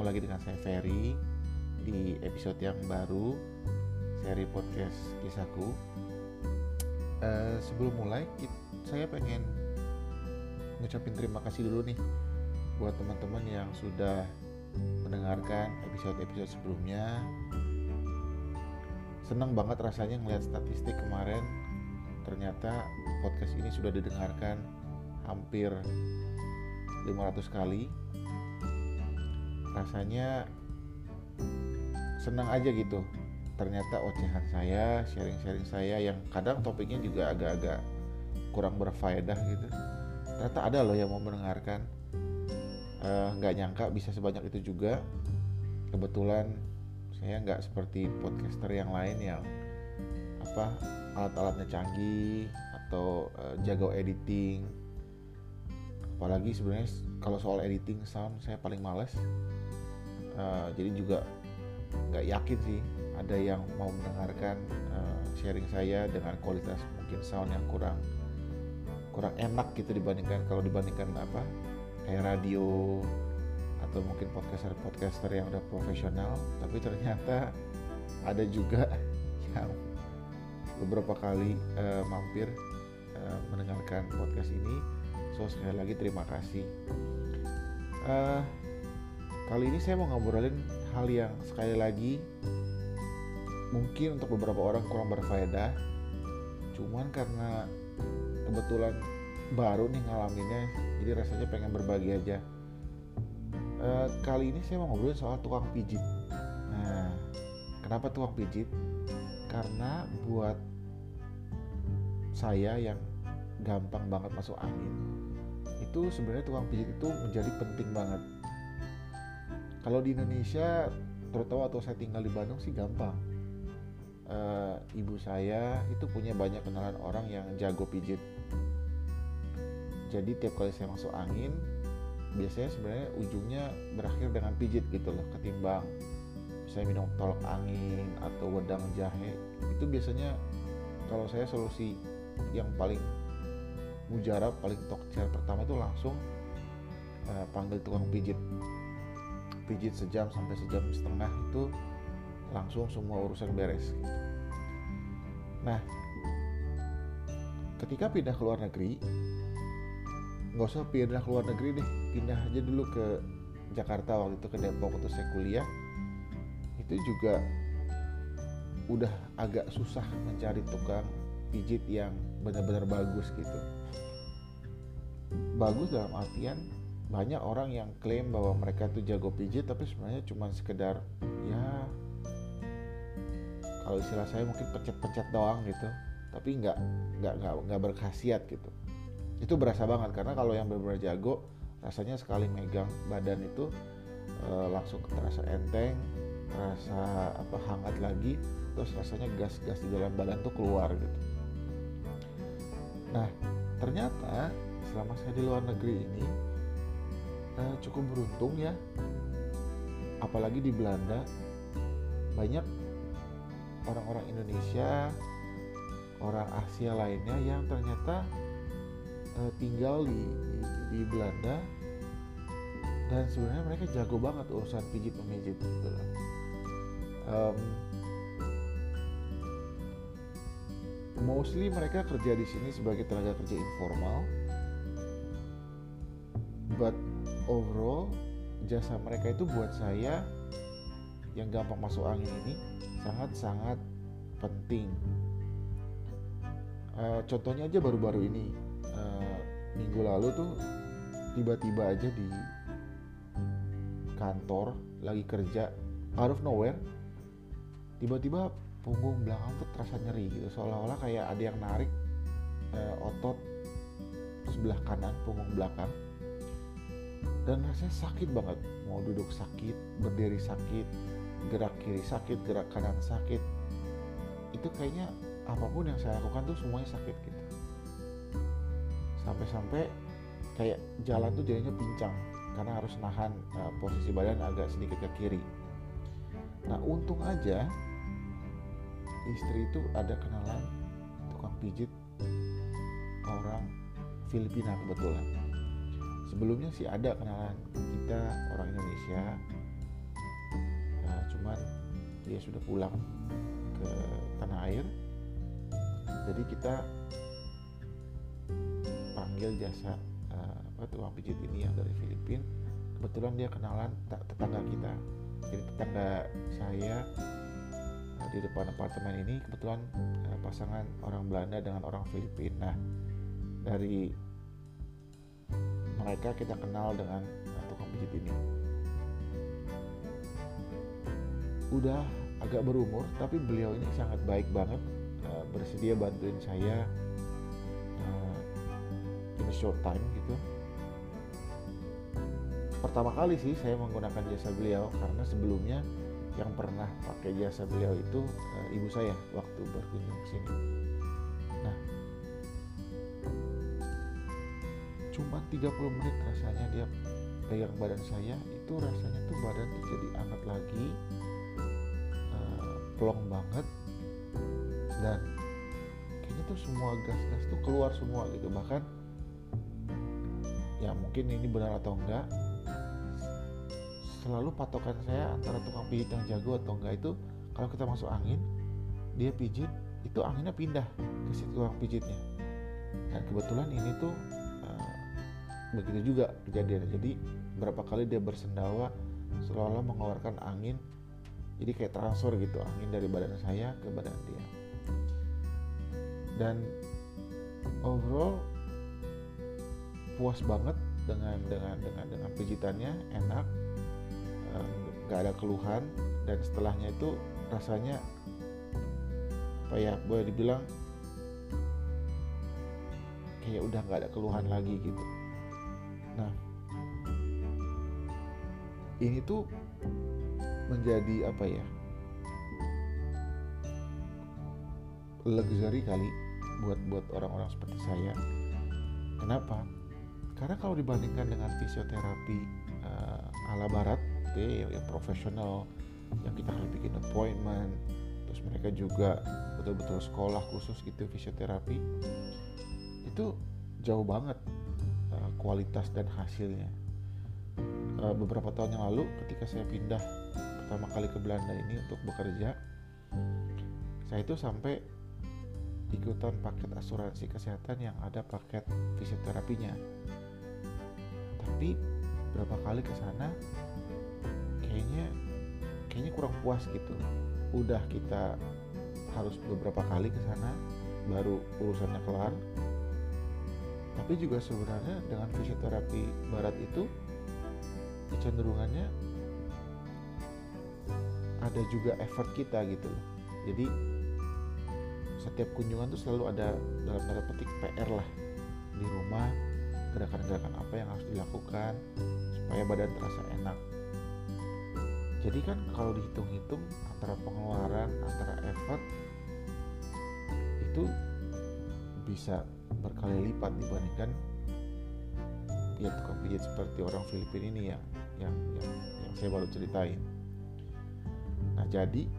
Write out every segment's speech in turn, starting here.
ketemu lagi dengan saya Ferry di episode yang baru seri podcast kisahku. Uh, sebelum mulai, saya pengen ngucapin terima kasih dulu nih buat teman-teman yang sudah mendengarkan episode-episode sebelumnya. Senang banget rasanya ngeliat statistik kemarin, ternyata podcast ini sudah didengarkan hampir 500 kali rasanya senang aja gitu. Ternyata ocehan saya sharing-sharing saya yang kadang topiknya juga agak-agak kurang berfaedah gitu. Ternyata ada loh yang mau mendengarkan. Eh, nggak uh, nyangka bisa sebanyak itu juga. Kebetulan saya nggak seperti podcaster yang lain yang apa alat-alatnya canggih atau uh, jago editing apalagi sebenarnya kalau soal editing sound saya paling males. Uh, jadi juga nggak yakin sih ada yang mau mendengarkan uh, sharing saya dengan kualitas mungkin sound yang kurang kurang enak gitu dibandingkan kalau dibandingkan apa kayak radio atau mungkin podcaster-podcaster yang udah profesional. Tapi ternyata ada juga yang beberapa kali uh, mampir uh, mendengarkan podcast ini so sekali lagi terima kasih. Uh, kali ini saya mau ngobrolin hal yang sekali lagi mungkin untuk beberapa orang kurang berfaedah. Cuman karena kebetulan baru nih ngalaminnya jadi rasanya pengen berbagi aja. Uh, kali ini saya mau ngobrolin soal tukang pijit. Nah kenapa tukang pijit? Karena buat saya yang gampang banget masuk angin itu sebenarnya tukang pijit itu menjadi penting banget. Kalau di Indonesia terutama waktu saya tinggal di Bandung sih gampang. Uh, ibu saya itu punya banyak kenalan orang yang jago pijit. Jadi tiap kali saya masuk angin biasanya sebenarnya ujungnya berakhir dengan pijit gitu loh ketimbang saya minum tolak angin atau wedang jahe. Itu biasanya kalau saya solusi yang paling mujarab paling tokcer pertama itu langsung uh, panggil tukang pijit. Pijit sejam sampai sejam setengah itu langsung semua urusan beres nah ketika pindah ke luar negeri nggak usah pindah ke luar negeri deh pindah aja dulu ke Jakarta waktu itu ke Depok untuk saya kuliah. Itu juga udah agak susah mencari tukang pijit yang benar-benar bagus gitu. Bagus dalam artian banyak orang yang klaim bahwa mereka tuh jago pijit tapi sebenarnya cuma sekedar ya kalau istilah saya mungkin pencet-pencet doang gitu. Tapi nggak nggak nggak nggak berkhasiat gitu. Itu berasa banget karena kalau yang benar-benar jago rasanya sekali megang badan itu e, langsung terasa enteng terasa apa hangat lagi terus rasanya gas-gas di dalam badan tuh keluar gitu nah ternyata selama saya di luar negeri ini uh, cukup beruntung ya apalagi di Belanda banyak orang-orang Indonesia orang Asia lainnya yang ternyata uh, tinggal di, di di Belanda dan sebenarnya mereka jago banget urusan pijit memijit gitu. Um, mostly mereka kerja di sini sebagai tenaga kerja informal but overall jasa mereka itu buat saya yang gampang masuk angin ini sangat-sangat penting. Uh, contohnya aja baru-baru ini uh, minggu lalu tuh tiba-tiba aja di kantor lagi kerja out of nowhere tiba-tiba punggung belakang tuh terasa nyeri gitu. Seolah-olah kayak ada yang narik uh, otot sebelah kanan punggung belakang. Dan rasanya sakit banget. Mau duduk sakit berdiri sakit gerak kiri sakit gerak kanan sakit. Itu kayaknya apa pun yang saya lakukan tuh semuanya sakit gitu. Sampai-sampai kayak jalan tuh jadinya pincang karena harus nahan uh, posisi badan agak sedikit ke kiri. Nah untung aja istri itu ada kenalan tukang pijit orang Filipina kebetulan. Sebelumnya sih ada kenalan kita orang Indonesia. Cuman dia sudah pulang ke tanah air. Jadi kita panggil jasa uh, tukang pijit ini yang dari Filipina. Kebetulan dia kenalan tetangga kita. Jadi tetangga saya di depan apartemen ini kebetulan uh, pasangan orang Belanda dengan orang Filipina. Nah dari mereka kita kenal dengan uh, tukang pijit ini. Udah agak berumur tapi beliau ini sangat baik banget uh, bersedia bantuin saya uh, in a short time gitu. Pertama kali sih saya menggunakan jasa beliau karena sebelumnya yang pernah pakai jasa beliau itu uh, ibu saya waktu berkunjung ke sini. Nah cuma 30 menit rasanya dia pegang badan saya itu rasanya tuh badan tuh jadi hangat lagi plong banget dan kayaknya tuh semua gas-gas tuh keluar semua gitu. Bahkan ya mungkin ini benar atau enggak selalu patokan saya antara tukang pijit yang jago atau enggak itu kalau kita masuk angin dia pijit itu anginnya pindah ke si tukang pijitnya. Dan kebetulan ini tuh uh, begitu juga kejadian. Jadi berapa kali dia bersendawa seolah-olah mengeluarkan angin jadi kayak transfer gitu angin dari badan saya ke badan dia. Dan overall puas banget dengan dengan dengan dengan pijitannya enak nggak ada keluhan dan setelahnya itu rasanya apa ya boleh dibilang kayak udah nggak ada keluhan lagi gitu. Nah ini tuh menjadi apa ya luxury kali buat buat orang-orang seperti saya. Kenapa? Karena kalau dibandingkan dengan fisioterapi uh, ala barat yang profesional yang kita harus bikin appointment. Terus mereka juga betul-betul sekolah khusus gitu fisioterapi. Itu jauh banget uh, kualitas dan hasilnya. Uh, beberapa tahun yang lalu ketika saya pindah pertama kali ke Belanda ini untuk bekerja saya itu sampai ikutan paket asuransi kesehatan yang ada paket fisioterapinya. Tapi berapa kali ke sana kayaknya kayaknya kurang puas gitu. Udah kita harus beberapa kali ke sana baru urusannya kelar. Tapi juga sebenarnya dengan fisioterapi barat itu kecenderungannya ada juga effort kita gitu. Loh jadi setiap kunjungan tuh selalu ada dalam tanda petik PR lah. Di rumah gerakan-gerakan apa yang harus dilakukan supaya badan terasa enak jadi kan kalau dihitung-hitung antara pengeluaran antara effort itu bisa berkali lipat dibandingkan ya tukang pijit seperti orang Filipina ini ya yang yang, yang saya baru ceritain. Nah jadi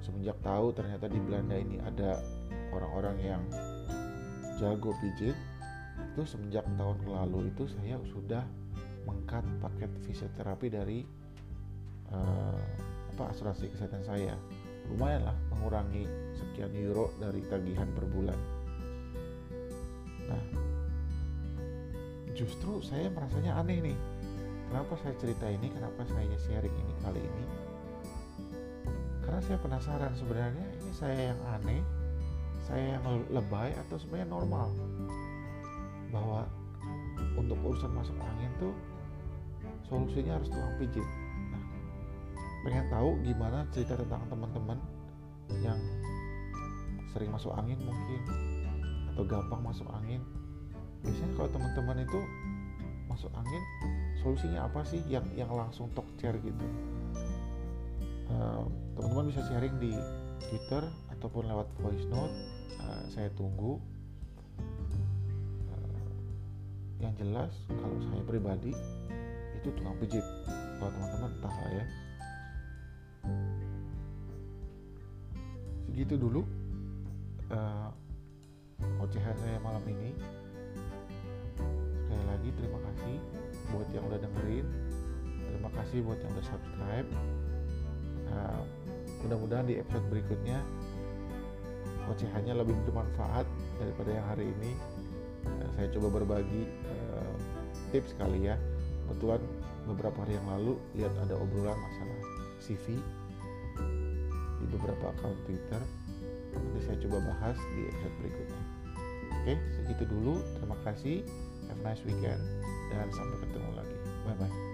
semenjak tahu ternyata di Belanda ini ada orang-orang yang jago pijit itu semenjak tahun lalu itu saya sudah mengkat paket fisioterapi dari uh, apa asuransi kesehatan saya? Lumayan lah mengurangi sekian euro dari tagihan per bulan. Nah justru saya merasanya aneh nih. Kenapa saya cerita ini? Kenapa saya sharing ini kali ini? Karena saya penasaran sebenarnya ini saya yang aneh saya yang lebay atau sebenarnya normal? Bahwa untuk urusan masuk angin tuh solusinya harus tukang pijit pengen tahu gimana cerita tentang teman-teman yang sering masuk angin mungkin atau gampang masuk angin. Biasanya kalau teman-teman itu masuk angin solusinya apa sih yang yang langsung talk chair gitu? Teman-teman bisa sharing di Twitter ataupun lewat voice note. Uh, saya tunggu. Uh, yang jelas kalau saya pribadi itu tukang pijit. Kalau teman-teman entah ya segitu dulu uh, ocehan saya malam ini. Sekali lagi terima kasih buat yang udah dengerin. Terima kasih buat yang udah subscribe. Uh, mudah-mudahan di episode berikutnya ocehannya lebih bermanfaat daripada yang hari ini. Uh, saya coba berbagi uh, tips kali ya. Kebetulan beberapa hari yang lalu lihat ada obrolan masalah CV di beberapa akun Twitter. Nanti saya coba bahas di episode berikutnya. Oke segitu dulu. Terima kasih. Have a nice weekend. Dan sampai ketemu lagi. Bye bye